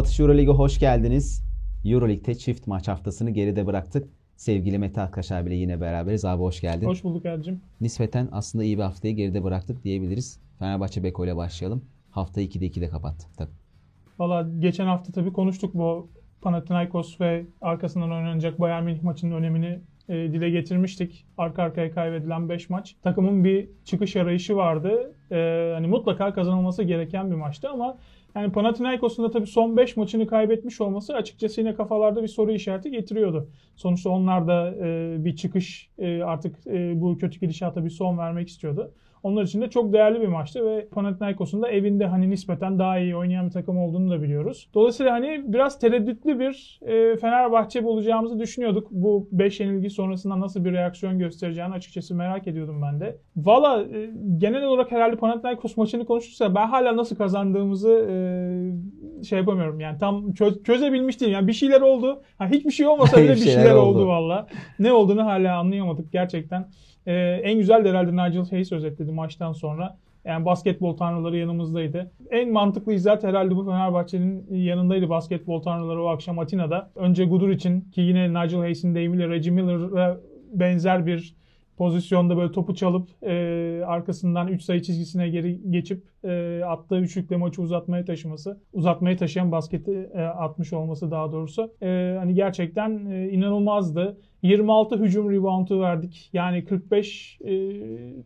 Atış Euroleague'e hoş geldiniz. Euroleague'de çift maç haftasını geride bıraktık. Sevgili Mete Akkaş abiyle yine beraberiz. Abi hoş geldin. Hoş bulduk Ercim. Nispeten aslında iyi bir haftayı geride bıraktık diyebiliriz. Fenerbahçe Beko ile başlayalım. Haftayı 2'de 2'de kapattık. Tabii. Valla geçen hafta tabii konuştuk bu Panathinaikos ve arkasından oynanacak Bayern Münih maçının önemini e, dile getirmiştik. Arka arkaya kaybedilen 5 maç. Takımın bir çıkış arayışı vardı. E, hani mutlaka kazanılması gereken bir maçtı ama yani Panathinaikos'un da tabii son 5 maçını kaybetmiş olması açıkçası yine kafalarda bir soru işareti getiriyordu. Sonuçta onlar da e, bir çıkış e, artık e, bu kötü gidişata bir son vermek istiyordu. Onlar için de çok değerli bir maçtı ve Panathinaikos'un da evinde hani nispeten daha iyi oynayan bir takım olduğunu da biliyoruz. Dolayısıyla hani biraz tereddütlü bir e, Fenerbahçe bulacağımızı düşünüyorduk. Bu 5 yenilgi sonrasında nasıl bir reaksiyon göstereceğini açıkçası merak ediyordum ben de. Valla e, genel olarak herhalde Panathinaikos maçını konuşursa ben hala nasıl kazandığımızı e, şey yapamıyorum. Yani tam çöz, çözebilmiş değilim. Yani bir şeyler oldu. Ha, hiçbir şey olmasa bile bir şeyler, şeyler oldu, oldu valla. Ne olduğunu hala anlayamadık gerçekten. Ee, en güzel de herhalde Nigel Hayes özetledi maçtan sonra. Yani basketbol tanrıları yanımızdaydı. En mantıklı izahat herhalde bu Fenerbahçe'nin yanındaydı basketbol tanrıları o akşam Atina'da. Önce Gudur için ki yine Nigel Hayes'in deyimiyle Reggie Miller'a benzer bir pozisyonda böyle topu çalıp e, arkasından 3 sayı çizgisine geri geçip e, attığı üçlükle maçı uzatmaya taşıması. Uzatmaya taşıyan basketi e, atmış olması daha doğrusu. E, hani gerçekten e, inanılmazdı. 26 hücum reboundu verdik. Yani 45 e,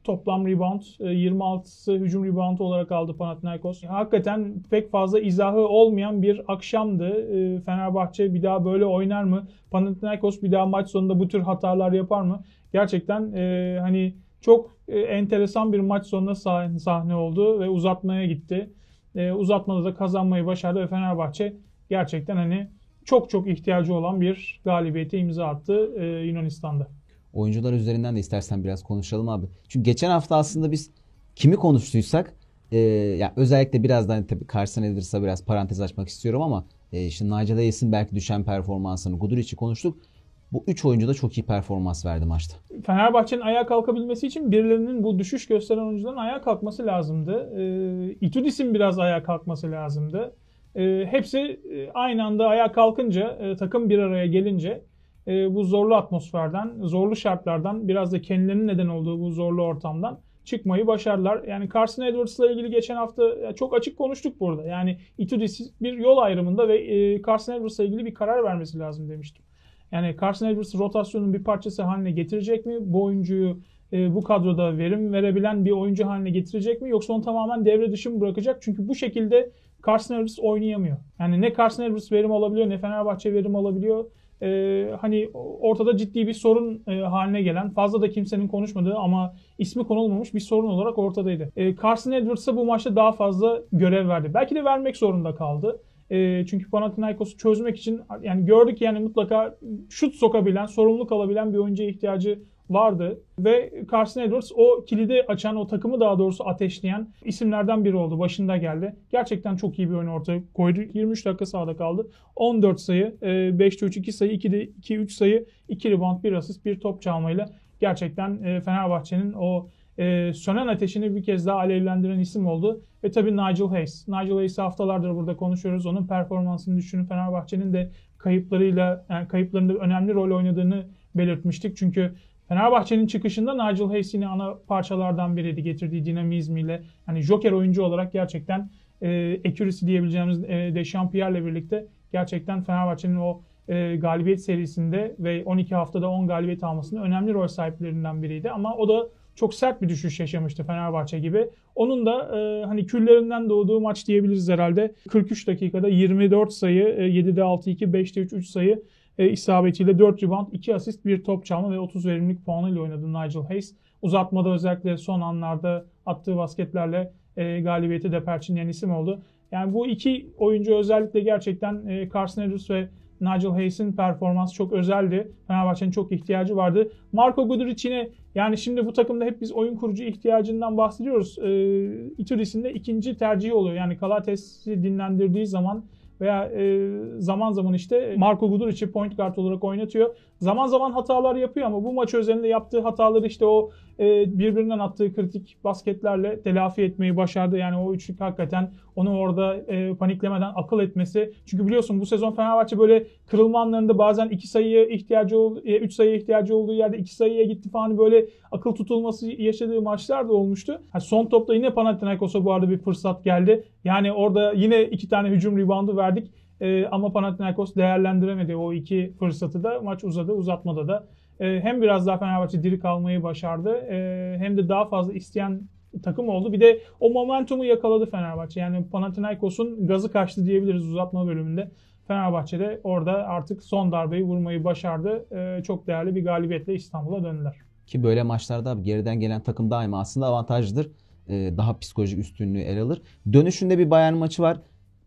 toplam rebound, e, 26'sı hücum reboundu olarak aldı Panathinaikos. Hakikaten pek fazla izahı olmayan bir akşamdı. E, Fenerbahçe bir daha böyle oynar mı? Panathinaikos bir daha maç sonunda bu tür hatalar yapar mı? Gerçekten e, hani çok e, enteresan bir maç sonunda sahne, sahne oldu ve uzatmaya gitti. E, uzatmada da kazanmayı başardı ve Fenerbahçe gerçekten hani çok çok ihtiyacı olan bir galibiyete imza attı e, Yunanistan'da. Oyuncular üzerinden de istersen biraz konuşalım abi. Çünkü geçen hafta aslında biz kimi konuştuysak e, yani özellikle birazdan tabii Carson Edwards'a biraz parantez açmak istiyorum ama e, işte Nigel Hayes'in belki düşen performansını Guduric'i konuştuk. Bu üç oyuncu da çok iyi performans verdi maçta. Fenerbahçe'nin ayağa kalkabilmesi için birilerinin bu düşüş gösteren oyuncuların ayağa kalkması lazımdı. E, Itudis'in biraz ayağa kalkması lazımdı. E, hepsi aynı anda ayağa kalkınca, e, takım bir araya gelince e, bu zorlu atmosferden, zorlu şartlardan, biraz da kendilerinin neden olduğu bu zorlu ortamdan çıkmayı başardılar. Yani Carson Edwards'la ilgili geçen hafta çok açık konuştuk burada. Yani Itudis bir yol ayrımında ve e, Carson Edwards'la ilgili bir karar vermesi lazım demiştim. Yani Carson Edwards rotasyonun bir parçası haline getirecek mi? Bu oyuncuyu e, bu kadroda verim verebilen bir oyuncu haline getirecek mi? Yoksa onu tamamen devre dışı mı bırakacak? Çünkü bu şekilde Carson Edwards oynayamıyor. Yani ne Carson Edwards verim alabiliyor ne Fenerbahçe verim alabiliyor. Ee, hani ortada ciddi bir sorun e, haline gelen, fazla da kimsenin konuşmadığı ama ismi konulmamış bir sorun olarak ortadaydı. Ee, Carson Edwards'a bu maçta daha fazla görev verdi. Belki de vermek zorunda kaldı. E, çünkü Panathinaikos'u çözmek için yani gördük yani mutlaka şut sokabilen, sorumluluk alabilen bir oyuncuya ihtiyacı vardı. Ve Carson Edwards o kilidi açan, o takımı daha doğrusu ateşleyen isimlerden biri oldu. Başında geldi. Gerçekten çok iyi bir oyun ortaya koydu. 23 dakika sahada kaldı. 14 sayı, 5'te 3, 2 sayı, 2'de 2, 3 sayı, 2 rebound, 1 asist, 1 top çalmayla gerçekten e, Fenerbahçe'nin o e, sönen ateşini bir kez daha alevlendiren isim oldu. Ve tabii Nigel Hayes. Nigel Hayes'i haftalardır burada konuşuyoruz. Onun performansını düşünün. Fenerbahçe'nin de kayıplarıyla, yani kayıplarında önemli rol oynadığını belirtmiştik. Çünkü Fenerbahçe'nin çıkışında Nigel Hayes yine ana parçalardan biriydi getirdiği dinamizmiyle. Hani Joker oyuncu olarak gerçekten e, accuracy diyebileceğimiz e, Dechampierre'le birlikte gerçekten Fenerbahçe'nin o e, galibiyet serisinde ve 12 haftada 10 galibiyet almasında önemli rol sahiplerinden biriydi. Ama o da çok sert bir düşüş yaşamıştı Fenerbahçe gibi. Onun da e, hani küllerinden doğduğu maç diyebiliriz herhalde. 43 dakikada 24 sayı, e, 7'de 6-2, 5'te 3, 3 sayı e, isabetiyle 4 rebound, 2 asist, 1 top çalma ve 30 verimlilik puanıyla oynadı Nigel Hayes. Uzatmada özellikle son anlarda attığı basketlerle e, galibiyeti de perçinleyen isim oldu. Yani bu iki oyuncu özellikle gerçekten e, Carson Edwards ve Nigel Hayes'in performansı çok özeldi. Fenerbahçe'nin çok ihtiyacı vardı. Marco Guduric yine yani şimdi bu takımda hep biz oyun kurucu ihtiyacından bahsediyoruz. Ee, Ituris'in de ikinci tercihi oluyor. Yani Kalates'i dinlendirdiği zaman veya e, zaman zaman işte Marco Guduric'i point guard olarak oynatıyor. Zaman zaman hatalar yapıyor ama bu maç özelinde yaptığı hataları işte o e, birbirinden attığı kritik basketlerle telafi etmeyi başardı. Yani o üçlük hakikaten onu orada e, paniklemeden akıl etmesi. Çünkü biliyorsun bu sezon Fenerbahçe böyle kırılma anlarında bazen iki sayıya ihtiyacı oldu, e, üç sayıya ihtiyacı olduğu yerde iki sayıya gitti falan böyle akıl tutulması yaşadığı maçlar da olmuştu. Yani son topta yine Panathinaikos'a bu arada bir fırsat geldi. Yani orada yine iki tane hücum reboundu verdik. E, ama Panathinaikos değerlendiremedi o iki fırsatı da. Maç uzadı. Uzatmada da e, hem biraz daha Fenerbahçe diri kalmayı başardı e, hem de daha fazla isteyen takım oldu. Bir de o momentumu yakaladı Fenerbahçe. Yani Panathinaikos'un gazı kaçtı diyebiliriz uzatma bölümünde. Fenerbahçe'de orada artık son darbeyi vurmayı başardı. E, çok değerli bir galibiyetle İstanbul'a döndüler. Ki böyle maçlarda geriden gelen takım daima aslında avantajlıdır. E, daha psikolojik üstünlüğü el alır. Dönüşünde bir Bayern maçı var.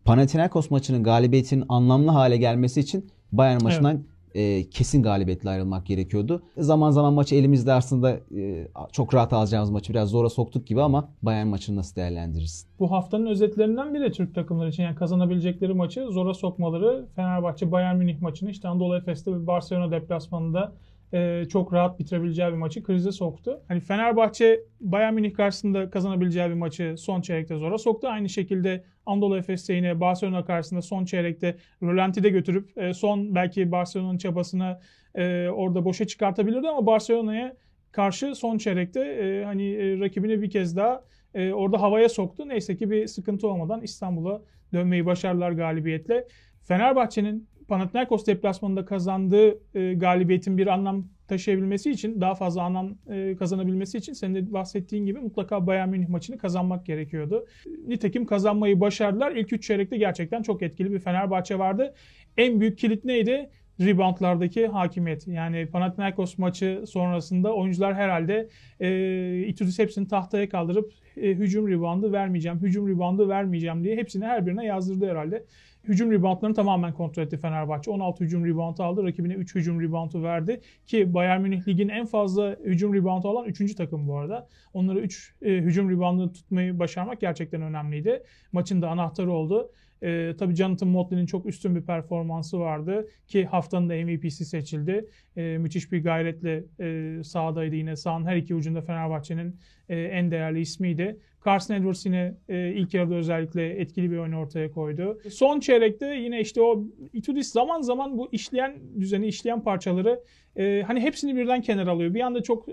Panathinaikos maçının galibiyetinin anlamlı hale gelmesi için Bayern maçından evet e, kesin galibiyetle ayrılmak gerekiyordu. Zaman zaman maçı elimizde aslında e, çok rahat alacağımız maçı biraz zora soktuk gibi ama Bayern maçını nasıl değerlendirirsin? Bu haftanın özetlerinden biri Türk takımları için. Yani kazanabilecekleri maçı zora sokmaları Fenerbahçe Bayern Münih maçını işte Anadolu Efes'te ve Barcelona deplasmanında e, çok rahat bitirebileceği bir maçı krize soktu. Hani Fenerbahçe Bayern Münih karşısında kazanabileceği bir maçı son çeyrekte zora soktu. Aynı şekilde Anadolu Efes'te yine Barcelona karşısında son çeyrekte rölantide götürüp e, son belki Barcelona'nın çabasını e, orada boşa çıkartabilirdi ama Barcelona'ya karşı son çeyrekte e, hani e, rakibini bir kez daha e, orada havaya soktu. Neyse ki bir sıkıntı olmadan İstanbul'a dönmeyi başardılar galibiyetle. Fenerbahçe'nin Panathinaikos deplasmanında kazandığı e, galibiyetin bir anlam taşıyabilmesi için, daha fazla anlam e, kazanabilmesi için senin de bahsettiğin gibi mutlaka Bayern Münih maçını kazanmak gerekiyordu. Nitekim kazanmayı başardılar. İlk üç çeyrekte gerçekten çok etkili bir Fenerbahçe vardı. En büyük kilit neydi? reboundlardaki hakimiyet. Yani Panathinaikos maçı sonrasında oyuncular herhalde e, Itudis hepsini tahtaya kaldırıp e, hücum reboundu vermeyeceğim, hücum reboundu vermeyeceğim diye hepsini her birine yazdırdı herhalde. Hücum reboundlarını tamamen kontrol etti Fenerbahçe. 16 hücum reboundu aldı. Rakibine 3 hücum reboundu verdi. Ki Bayern Münih ligin en fazla hücum reboundu alan 3. takım bu arada. Onları 3 e, hücum reboundu tutmayı başarmak gerçekten önemliydi. Maçın da anahtarı oldu. E, tabii Jonathan Motley'nin çok üstün bir performansı vardı ki haftanın da MVP'si seçildi. E, müthiş bir gayretle e, sahadaydı yine. Sağın her iki ucunda Fenerbahçe'nin e, en değerli ismiydi. Carson Edwards yine e, ilk yarıda özellikle etkili bir oyun ortaya koydu. Son çeyrekte yine işte o Itudis zaman zaman bu işleyen düzeni, işleyen parçaları e, hani hepsini birden kenara alıyor. Bir anda çok e,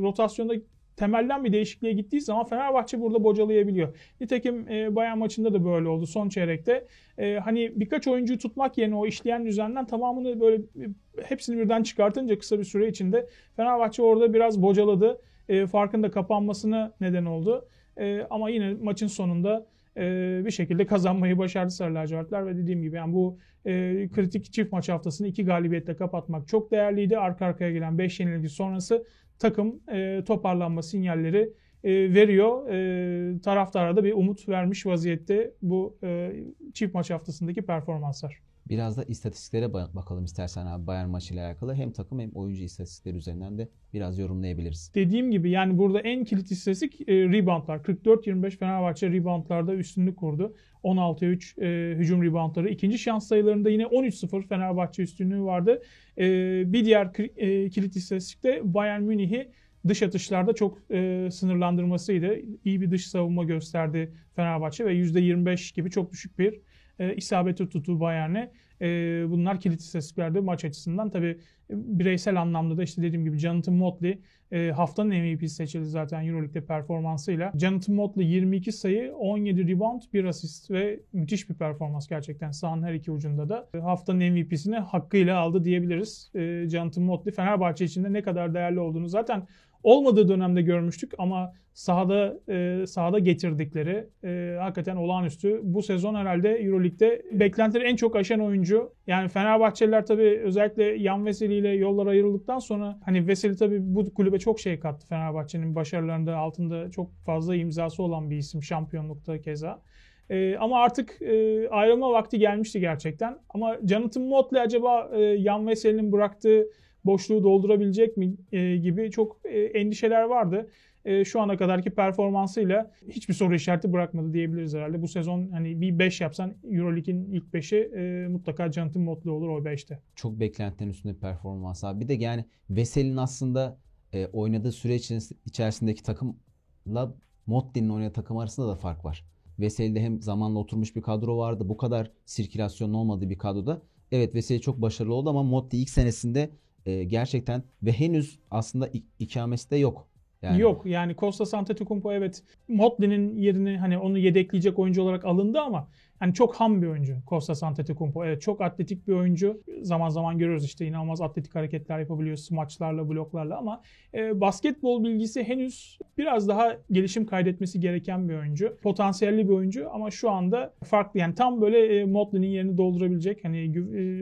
rotasyonda temelden bir değişikliğe gittiği zaman Fenerbahçe burada bocalayabiliyor. Nitekim e, Bayern maçında da böyle oldu son çeyrekte. E, hani birkaç oyuncuyu tutmak yerine o işleyen düzenden tamamını böyle e, hepsini birden çıkartınca kısa bir süre içinde Fenerbahçe orada biraz bocaladı. E, farkın da kapanmasına neden oldu. E, ama yine maçın sonunda e, bir şekilde kazanmayı başardı Sarı Lacivertler ve dediğim gibi yani bu e, kritik çift maç haftasını iki galibiyetle kapatmak çok değerliydi. Arka arkaya gelen 5 yenilgi sonrası takım e, toparlanma sinyalleri e, veriyor. E, taraftara da bir umut vermiş vaziyette bu e, çift maç haftasındaki performanslar. Biraz da istatistiklere bakalım istersen abi Bayern maçıyla alakalı. Hem takım hem oyuncu istatistikleri üzerinden de biraz yorumlayabiliriz. Dediğim gibi yani burada en kilit istatistik e, reboundlar. 44-25 Fenerbahçe reboundlarda üstünlük kurdu. 16-3 e, hücum reboundları. İkinci şans sayılarında yine 13-0 Fenerbahçe üstünlüğü vardı. E, bir diğer e, kilit istatistikte Bayern Münih'i dış atışlarda çok e, sınırlandırmasıydı. İyi bir dış savunma gösterdi Fenerbahçe ve %25 gibi çok düşük bir e, isabeti tuttu Bayern'e. E, bunlar kilit istatistiklerde maç açısından. Tabi e, bireysel anlamda da işte dediğim gibi Jonathan Motley e, haftanın MVP'si seçildi zaten Euroleague'de performansıyla. Jonathan Motley 22 sayı, 17 rebound, 1 asist ve müthiş bir performans gerçekten sahanın her iki ucunda da. E, haftanın MVP'sini hakkıyla aldı diyebiliriz. E, Jonathan Motley Fenerbahçe içinde ne kadar değerli olduğunu zaten olmadığı dönemde görmüştük ama sahada e, sahada getirdikleri e, hakikaten olağanüstü. Bu sezon herhalde EuroLeague'de beklentileri en çok aşan oyuncu. Yani Fenerbahçeliler tabii özellikle Yan Veseli ile yollar ayrıldıktan sonra hani Veseli tabii bu kulübe çok şey kattı Fenerbahçe'nin başarılarında altında çok fazla imzası olan bir isim şampiyonlukta keza. E, ama artık e, ayrılma vakti gelmişti gerçekten. Ama Jonathan Motley acaba e, Yan Veseli'nin bıraktığı boşluğu doldurabilecek mi e, gibi çok e, endişeler vardı. E, şu ana kadarki performansıyla hiçbir soru işareti bırakmadı diyebiliriz herhalde. Bu sezon hani bir 5 yapsan EuroLeague'in ilk 5'i e, mutlaka Jonathan Motley olur o 5'te. Çok beklentilerin üstünde bir performans abi. Bir de yani Veseli'nin aslında e, oynadığı süre içerisindeki takımla Motti'nin oynadığı takım arasında da fark var. Veseli'de hem zamanla oturmuş bir kadro vardı. Bu kadar sirkülasyonun olmadığı bir kadroda. Evet Veseli çok başarılı oldu ama Motti ilk senesinde e, gerçekten ve henüz aslında ik- ikamesi de yok. Yani. Yok yani Costa Antetokounmpo evet Motley'nin yerini hani onu yedekleyecek oyuncu olarak alındı ama yani çok ham bir oyuncu Costa Antetokounmpo. Evet çok atletik bir oyuncu. Zaman zaman görüyoruz işte inanılmaz atletik hareketler yapabiliyor smaçlarla, bloklarla ama e, basketbol bilgisi henüz biraz daha gelişim kaydetmesi gereken bir oyuncu. Potansiyelli bir oyuncu ama şu anda farklı yani tam böyle e, Motley'nin yerini doldurabilecek hani e,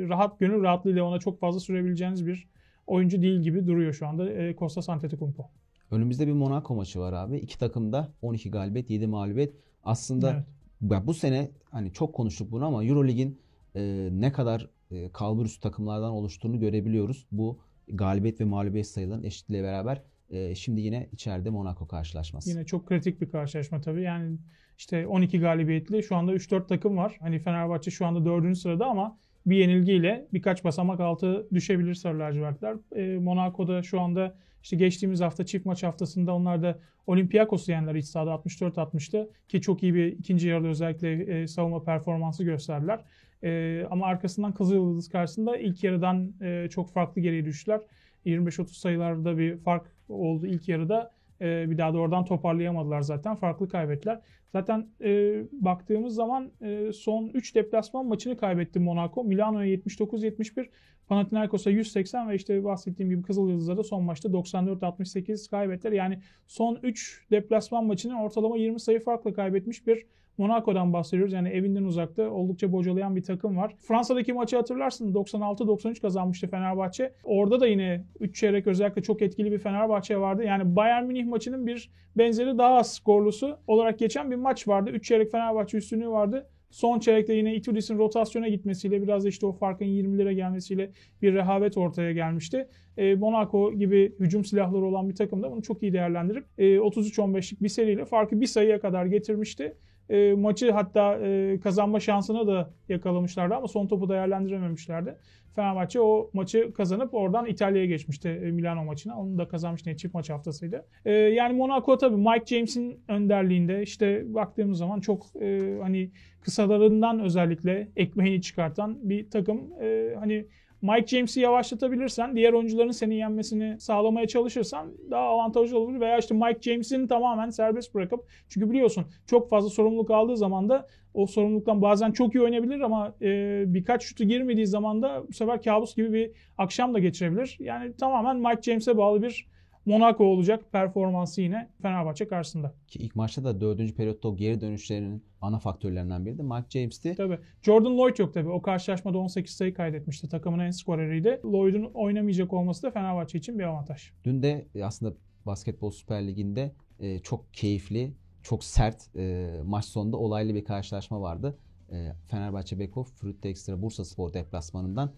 rahat gönül rahatlığıyla ona çok fazla sürebileceğiniz bir oyuncu değil gibi duruyor şu anda e, Costa Antetokounmpo. Önümüzde bir Monaco maçı var abi. İki takım da 12 galibiyet, 7 mağlubiyet. Aslında evet. bu sene hani çok konuştuk bunu ama Eurolig'in e, ne kadar e, kalburüstü takımlardan oluştuğunu görebiliyoruz. Bu galibiyet ve mağlubiyet sayılarının eşitliğiyle beraber e, şimdi yine içeride Monaco karşılaşması. Yine çok kritik bir karşılaşma tabii. Yani işte 12 galibiyetli şu anda 3-4 takım var. Hani Fenerbahçe şu anda 4. sırada ama bir yenilgiyle birkaç basamak altı düşebilir Sarı Lacivertler. E, Monaco'da şu anda işte geçtiğimiz hafta çift maç haftasında onlar da Olympiakos'u yendiler iç sahada 64-60'tı ki çok iyi bir ikinci yarıda özellikle e, savunma performansı gösterdiler. E, ama arkasından Kızılyıldız karşısında ilk yarıdan e, çok farklı geriye düştüler. 25-30 sayılarda bir fark oldu ilk yarıda. E, bir daha da oradan toparlayamadılar zaten. Farklı kaybettiler. Zaten e, baktığımız zaman e, son 3 deplasman maçını kaybetti Monaco. Milano'ya 79-71, Panathinaikos'a 180 ve işte bahsettiğim gibi Kızılyıldız'a da son maçta 94-68 kaybettiler. Yani son 3 deplasman maçını ortalama 20 sayı farkla kaybetmiş bir Monaco'dan bahsediyoruz. Yani evinden uzakta oldukça bocalayan bir takım var. Fransa'daki maçı hatırlarsın 96-93 kazanmıştı Fenerbahçe. Orada da yine 3 çeyrek özellikle çok etkili bir Fenerbahçe vardı. Yani Bayern Münih maçının bir benzeri daha az skorlusu olarak geçen bir maç vardı. 3 çeyrek Fenerbahçe üstünlüğü vardı. Son çeyrekte yine Itudis'in rotasyona gitmesiyle biraz da işte o farkın 20'lere gelmesiyle bir rehavet ortaya gelmişti. E, Monaco gibi hücum silahları olan bir takım da bunu çok iyi değerlendirip e, 33-15'lik bir seriyle farkı bir sayıya kadar getirmişti. E, maçı hatta e, kazanma şansını da yakalamışlardı ama son topu değerlendirememişlerdi. Fenerbahçe o maçı kazanıp oradan İtalya'ya geçmişti e, Milano maçına. Onu da kazanmıştı. Yani çift maç haftasıydı. E, yani Monaco tabii Mike James'in önderliğinde işte baktığımız zaman çok e, hani kısalarından özellikle ekmeğini çıkartan bir takım. E, hani Mike James'i yavaşlatabilirsen, diğer oyuncuların seni yenmesini sağlamaya çalışırsan daha avantajlı olur. Veya işte Mike James'in tamamen serbest bırakıp çünkü biliyorsun çok fazla sorumluluk aldığı zaman da o sorumluluktan bazen çok iyi oynayabilir ama e, birkaç şutu girmediği zaman da bu sefer kabus gibi bir akşam da geçirebilir. Yani tamamen Mike James'e bağlı bir Monaco olacak performansı yine Fenerbahçe karşısında. Ki ilk maçta da dördüncü periyotta o geri dönüşlerinin ana faktörlerinden biri de Mike James'ti. Tabii. Jordan Lloyd yok tabii. O karşılaşmada 18 sayı kaydetmişti. Takımın en skoreriydi. Lloyd'un oynamayacak olması da Fenerbahçe için bir avantaj. Dün de aslında Basketbol Süper Ligi'nde e, çok keyifli, çok sert e, maç sonunda olaylı bir karşılaşma vardı. E, Fenerbahçe Beko Fruit Extra Bursa Spor deplasmanından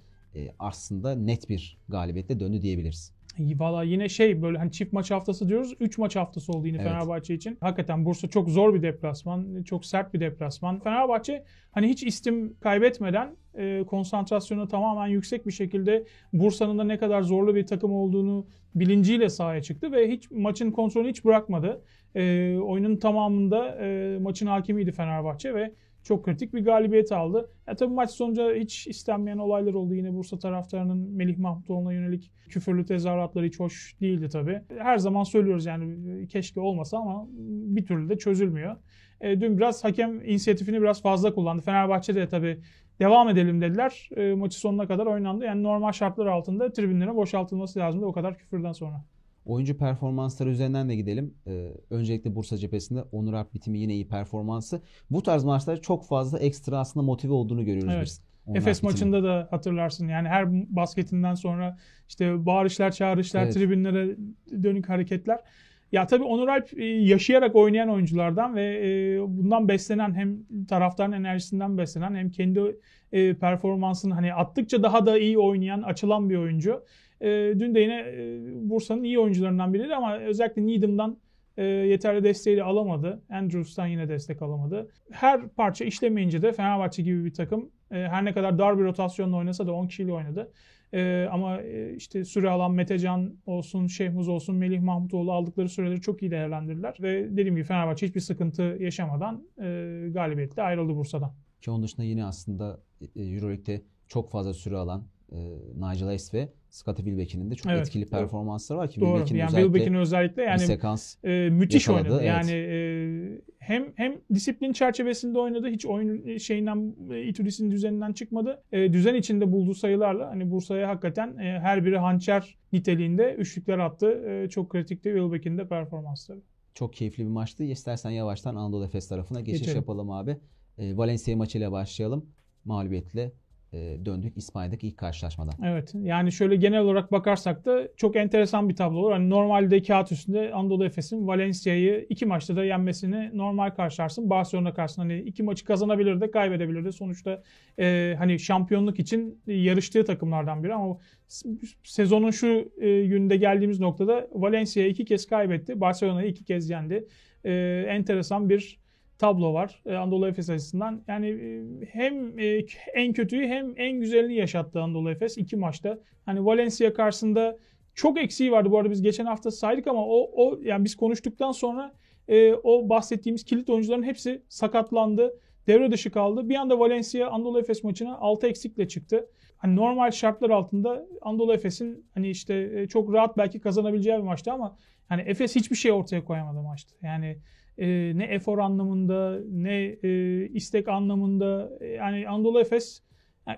aslında net bir galibiyetle döndü diyebiliriz. Valla yine şey böyle hani çift maç haftası diyoruz. 3 maç haftası oldu yine evet. Fenerbahçe için. Hakikaten Bursa çok zor bir deplasman. Çok sert bir deplasman. Fenerbahçe hani hiç istim kaybetmeden e, konsantrasyonu tamamen yüksek bir şekilde Bursa'nın da ne kadar zorlu bir takım olduğunu bilinciyle sahaya çıktı ve hiç maçın kontrolünü hiç bırakmadı. E, oyunun tamamında e, maçın hakimiydi Fenerbahçe ve çok kritik bir galibiyet aldı. Ya tabii maç sonunda hiç istenmeyen olaylar oldu. Yine Bursa taraftarının Melih Mahmutoğlu'na yönelik küfürlü tezahüratları hiç hoş değildi tabii. Her zaman söylüyoruz yani keşke olmasa ama bir türlü de çözülmüyor. E, dün biraz hakem inisiyatifini biraz fazla kullandı. Fenerbahçe'de de tabii devam edelim dediler. E, maçı sonuna kadar oynandı. Yani normal şartlar altında tribünlerin boşaltılması lazımdı o kadar küfürden sonra. Oyuncu performansları üzerinden de gidelim. Ee, öncelikle Bursa cephesinde Onur Alp bitimi yine iyi performansı. Bu tarz maçlar çok fazla ekstra aslında motive olduğunu görüyoruz evet. biz. Efes maçında da hatırlarsın yani her basketinden sonra işte bağırışlar, çağrışlar, evet. tribünlere dönük hareketler. Ya tabii Onur Alp e, yaşayarak oynayan oyunculardan ve e, bundan beslenen hem taraftarın enerjisinden beslenen hem kendi e, performansını hani attıkça daha da iyi oynayan, açılan bir oyuncu. E, dün de yine e, Bursa'nın iyi oyuncularından biriydi ama özellikle Needham'dan e, yeterli desteği de alamadı. Andrews'tan yine destek alamadı. Her parça işlemeyince de Fenerbahçe gibi bir takım e, her ne kadar dar bir rotasyonla oynasa da 10 kişiyle oynadı. E, ama e, işte süre alan Metecan olsun, Şehmuz olsun, Melih Mahmutoğlu aldıkları süreleri çok iyi değerlendirdiler. Ve dediğim gibi Fenerbahçe hiçbir sıkıntı yaşamadan e, galibiyetle ayrıldı Bursa'dan. Ki onun dışında yine aslında e, Euroleague'de çok fazla süre alan e, Nigel Hayes ve Scottie Wilbeck'in de çok Evet, etkili performansları var ki Doğru. Wilbeck'in Yani özellikle Wilbeck'in özellikle yani sekans e, müthiş yakaladı, oynadı. evet. Yani e, hem hem disiplin çerçevesinde oynadı. Hiç oyun şeyinden e, Itudis'in düzeninden çıkmadı. E, düzen içinde bulduğu sayılarla hani Bursa'ya hakikaten e, her biri hançer niteliğinde üçlükler attı. E, çok kritikti Wilbeck'in de performansları. çok keyifli bir maçtı. İstersen yavaştan Anadolu Efes tarafına geçiş Geçelim. yapalım abi. E, Valencia maçıyla başlayalım. Mağlubiyetle e, döndük İspanya'daki ilk karşılaşmadan. Evet. Yani şöyle genel olarak bakarsak da çok enteresan bir tablo olur. Hani normalde kağıt üstünde Anadolu Efes'in Valencia'yı iki maçta da yenmesini normal karşılarsın. Barcelona karşısında hani iki maçı kazanabilir de kaybedebilir de. Sonuçta e, hani şampiyonluk için yarıştığı takımlardan biri ama sezonun şu e, günde geldiğimiz noktada Valencia iki kez kaybetti. Barcelona'yı iki kez yendi. E, enteresan bir tablo var e, Anadolu Efes açısından. Yani e, hem e, en kötüyü hem en güzelini yaşattı Anadolu Efes iki maçta. Hani Valencia karşısında çok eksiği vardı. Bu arada biz geçen hafta saydık ama o, o yani biz konuştuktan sonra e, o bahsettiğimiz kilit oyuncuların hepsi sakatlandı. Devre dışı kaldı. Bir anda Valencia Anadolu Efes maçına 6 eksikle çıktı. Hani normal şartlar altında Anadolu Efes'in hani işte e, çok rahat belki kazanabileceği bir maçtı ama hani Efes hiçbir şey ortaya koyamadı maçta. Yani e, ne efor anlamında ne e, istek anlamında E, yani Anadolu Efes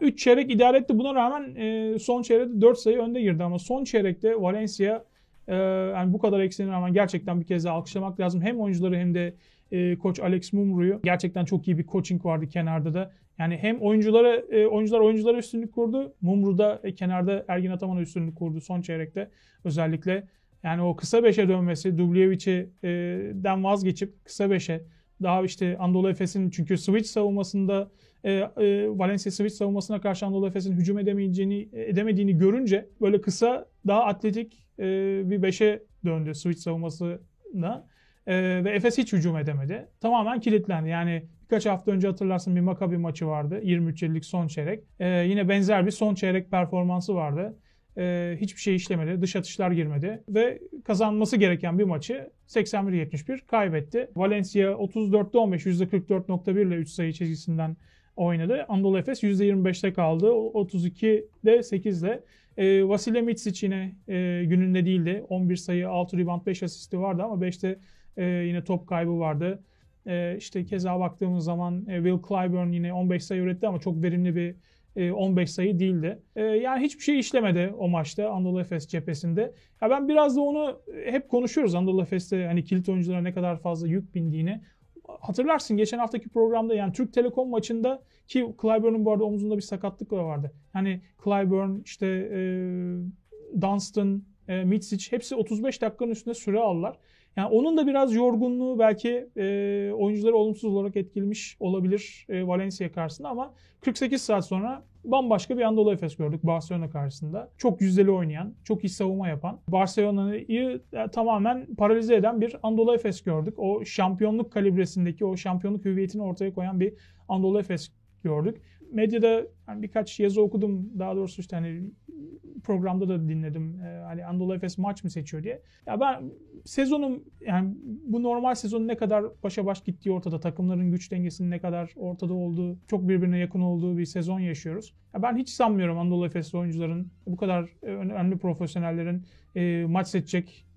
3 çeyrek idare etti. Buna rağmen e, son çeyrekte 4 sayı önde girdi ama son çeyrekte Valencia e, yani bu kadar eksiğine rağmen gerçekten bir kez daha alkışlamak lazım. Hem oyuncuları hem de e, koç Alex Mumru'yu. Gerçekten çok iyi bir coaching vardı kenarda da. Yani hem oyunculara e, oyuncular oyunculara üstünlük kurdu. Mumru da e, kenarda Ergin Ataman'a üstünlük kurdu son çeyrekte özellikle. Yani o kısa beşe dönmesi, Dubljević'den vazgeçip kısa beşe daha işte Anadolu Efes'in çünkü switch savunmasında e, e, Valencia switch savunmasına karşı Anadolu Efes'in hücum edemeyeceğini edemediğini görünce böyle kısa daha atletik e, bir beşe döndü switch savunmasına. E, ve Efes hiç hücum edemedi. Tamamen kilitlendi. Yani birkaç hafta önce hatırlarsın bir Maccabi maçı vardı. 23 yıllık son çeyrek. E, yine benzer bir son çeyrek performansı vardı. E, hiçbir şey işlemedi. Dış atışlar girmedi. Ve kazanması gereken bir maçı 81-71 kaybetti. Valencia 34'te 15, %44.1 ile 3 sayı çizgisinden oynadı. Anadolu Efes %25'te kaldı. 32'de 8 ile. E, Vasile Mitsic yine e, gününde değildi. 11 sayı, 6 rebound, 5 asisti vardı ama 5'te e, yine top kaybı vardı. E, işte keza baktığımız zaman e, Will Clyburn yine 15 sayı üretti ama çok verimli bir 15 sayı değildi. E, yani hiçbir şey işlemedi o maçta Anadolu Efes cephesinde. Ya ben biraz da onu e, hep konuşuyoruz Anadolu Efes'te hani kilit oyunculara ne kadar fazla yük bindiğini. Hatırlarsın geçen haftaki programda yani Türk Telekom maçında ki Clyburn'un bu arada omzunda bir sakatlık vardı. Hani Clyburn işte e, Dunstan, e, Mitsic hepsi 35 dakikanın üstünde süre aldılar. Yani onun da biraz yorgunluğu belki e, oyuncuları olumsuz olarak etkilemiş olabilir e, Valencia karşısında ama 48 saat sonra bambaşka bir Anadolu Efes gördük Barcelona karşısında. Çok yüzdeli oynayan, çok iyi savunma yapan, Barcelona'yı e, tamamen paralize eden bir Anadolu Efes gördük. O şampiyonluk kalibresindeki, o şampiyonluk hüviyetini ortaya koyan bir Anadolu Efes gördük. Medyada yani birkaç yazı okudum. Daha doğrusu işte hani programda da dinledim. Ee, hani Anadolu Efes maç mı seçiyor diye. Ya ben sezonun yani bu normal sezonun ne kadar başa baş gittiği ortada. Takımların güç dengesinin ne kadar ortada olduğu, çok birbirine yakın olduğu bir sezon yaşıyoruz. Ya ben hiç sanmıyorum Anadolu Efes'li oyuncuların bu kadar e, önemli profesyonellerin e, maç seçecek e,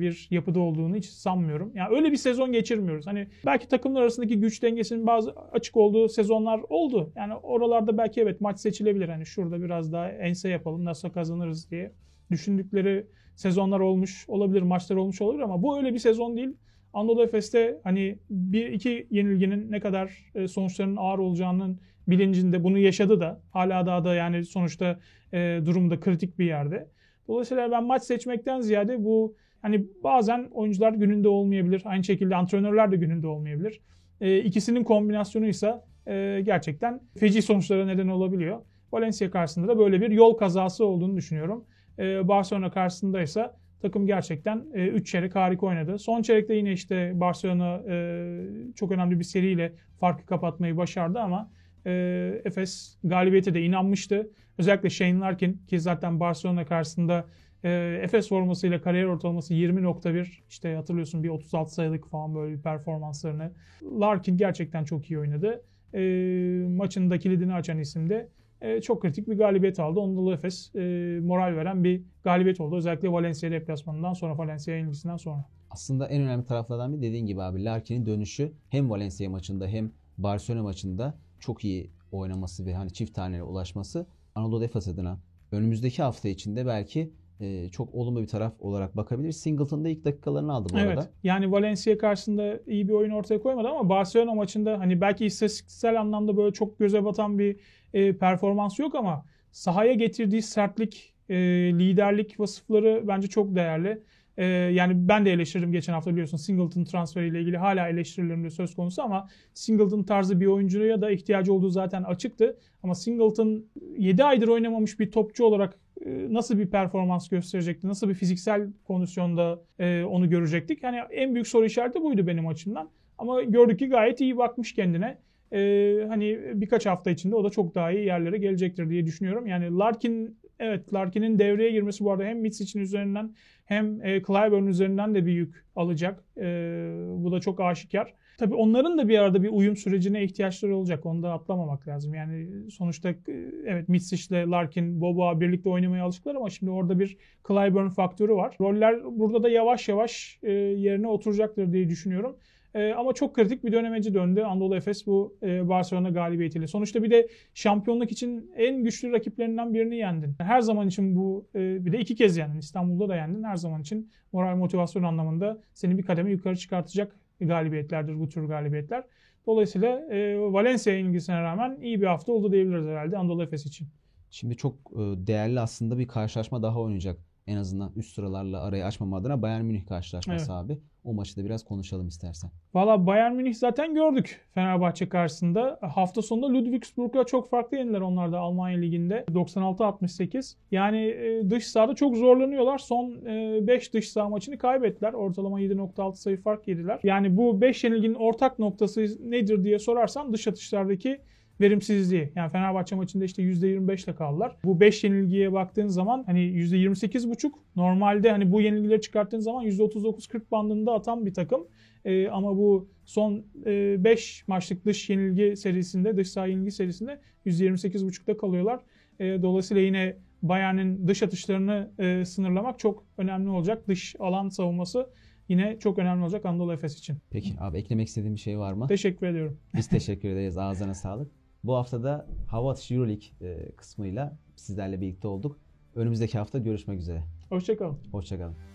bir yapıda olduğunu hiç sanmıyorum. Yani öyle bir sezon geçirmiyoruz. Hani belki takımlar arasındaki güç dengesinin bazı açık olduğu sezonlar oldu. Yani oralarda belki evet maç seçilebilir. Hani şurada biraz daha ense yapalım nasıl kazanırız diye düşündükleri sezonlar olmuş olabilir, maçlar olmuş olabilir ama bu öyle bir sezon değil. Anadolu Efes'te hani bir iki yenilginin ne kadar e, sonuçlarının ağır olacağının bilincinde bunu yaşadı da hala daha da yani sonuçta e, durumda kritik bir yerde. Dolayısıyla ben maç seçmekten ziyade bu hani bazen oyuncular gününde olmayabilir. Aynı şekilde antrenörler de gününde olmayabilir. E, ikisinin kombinasyonuysa e, gerçekten feci sonuçlara neden olabiliyor. Valencia karşısında da böyle bir yol kazası olduğunu düşünüyorum. E, Barcelona karşısındaysa takım gerçekten 3 çeyrek harika oynadı. Son çeyrekte yine işte Barcelona e, çok önemli bir seriyle farkı kapatmayı başardı ama e, Efes galibiyete de inanmıştı. Özellikle Shane Larkin ki zaten Barcelona karşısında e, Efes formasıyla kariyer ortalaması 20.1 işte hatırlıyorsun bir 36 sayılık falan böyle bir performanslarını. Larkin gerçekten çok iyi oynadı. E, maçın da kilidini açan isimde e, çok kritik bir galibiyet aldı. Onda da Efes e, moral veren bir galibiyet oldu. Özellikle Valencia deplasmanından sonra Valencia yenilgisinden sonra. Aslında en önemli taraflardan bir dediğin gibi abi Larkin'in dönüşü hem Valencia maçında hem Barcelona maçında çok iyi oynaması ve hani çift taneye ulaşması Anadolu Efes adına önümüzdeki hafta içinde belki e, çok olumlu bir taraf olarak bakabilir. Singleton da ilk dakikalarını aldı bu evet, arada. Yani Valencia karşısında iyi bir oyun ortaya koymadı ama Barcelona maçında hani belki istatistiksel anlamda böyle çok göze batan bir e, performans yok ama sahaya getirdiği sertlik, e, liderlik vasıfları bence çok değerli. E, yani ben de eleştirdim geçen hafta biliyorsun Singleton transferiyle ilgili hala eleştirilerimde söz konusu ama Singleton tarzı bir oyuncuya da ihtiyacı olduğu zaten açıktı. Ama Singleton 7 aydır oynamamış bir topçu olarak nasıl bir performans gösterecekti, nasıl bir fiziksel kondisyonda e, onu görecektik. Yani en büyük soru işareti buydu benim açımdan. Ama gördük ki gayet iyi bakmış kendine. Ee, hani birkaç hafta içinde o da çok daha iyi yerlere gelecektir diye düşünüyorum. Yani Larkin evet Larkin'in devreye girmesi bu arada hem Mitsic'in üzerinden hem e, Clyburn üzerinden de bir yük alacak. E, bu da çok aşikar. Tabii onların da bir arada bir uyum sürecine ihtiyaçları olacak. Onu da atlamamak lazım. Yani sonuçta evet Mitsic ile Larkin, Boba birlikte oynamaya alışıklar ama şimdi orada bir Clyburn faktörü var. Roller burada da yavaş yavaş e, yerine oturacaktır diye düşünüyorum. E, ama çok kritik bir dönemeci döndü Anadolu Efes bu e, Barcelona galibiyetiyle. Sonuçta bir de şampiyonluk için en güçlü rakiplerinden birini yendin. Her zaman için bu e, bir de iki kez yendin. İstanbul'da da yendin. Her zaman için moral motivasyon anlamında seni bir kademe yukarı çıkartacak galibiyetlerdir bu tür galibiyetler. Dolayısıyla e, Valencia ilgisine rağmen iyi bir hafta oldu diyebiliriz herhalde Anadolu Efes için. Şimdi çok e, değerli aslında bir karşılaşma daha oynayacak en azından üst sıralarla arayı açmama adına Bayern Münih karşılaşması evet. abi. O maçı da biraz konuşalım istersen. Valla Bayern Münih zaten gördük Fenerbahçe karşısında. Hafta sonunda Ludwigsburg'a çok farklı yeniler onlar da Almanya Ligi'nde. 96-68. Yani e, dış sahada çok zorlanıyorlar. Son 5 e, dış saha maçını kaybettiler. Ortalama 7.6 sayı fark yediler. Yani bu 5 yenilginin ortak noktası nedir diye sorarsan dış atışlardaki verimsizliği. Yani Fenerbahçe maçında işte %25 ile kaldılar. Bu 5 yenilgiye baktığın zaman hani %28,5 normalde hani bu yenilgileri çıkarttığın zaman %39-40 bandında atan bir takım. Ee, ama bu son 5 e, maçlık dış yenilgi serisinde, dış saha yenilgi serisinde %28,5'da kalıyorlar. E, dolayısıyla yine Bayern'in dış atışlarını e, sınırlamak çok önemli olacak. Dış alan savunması yine çok önemli olacak Anadolu Efes için. Peki abi eklemek istediğim bir şey var mı? Teşekkür ediyorum. Biz teşekkür ederiz. Ağzına sağlık. Bu hafta da Hava Atışı Euroleague e, kısmıyla sizlerle birlikte olduk. Önümüzdeki hafta görüşmek üzere. Hoşçakalın. Hoşçakalın.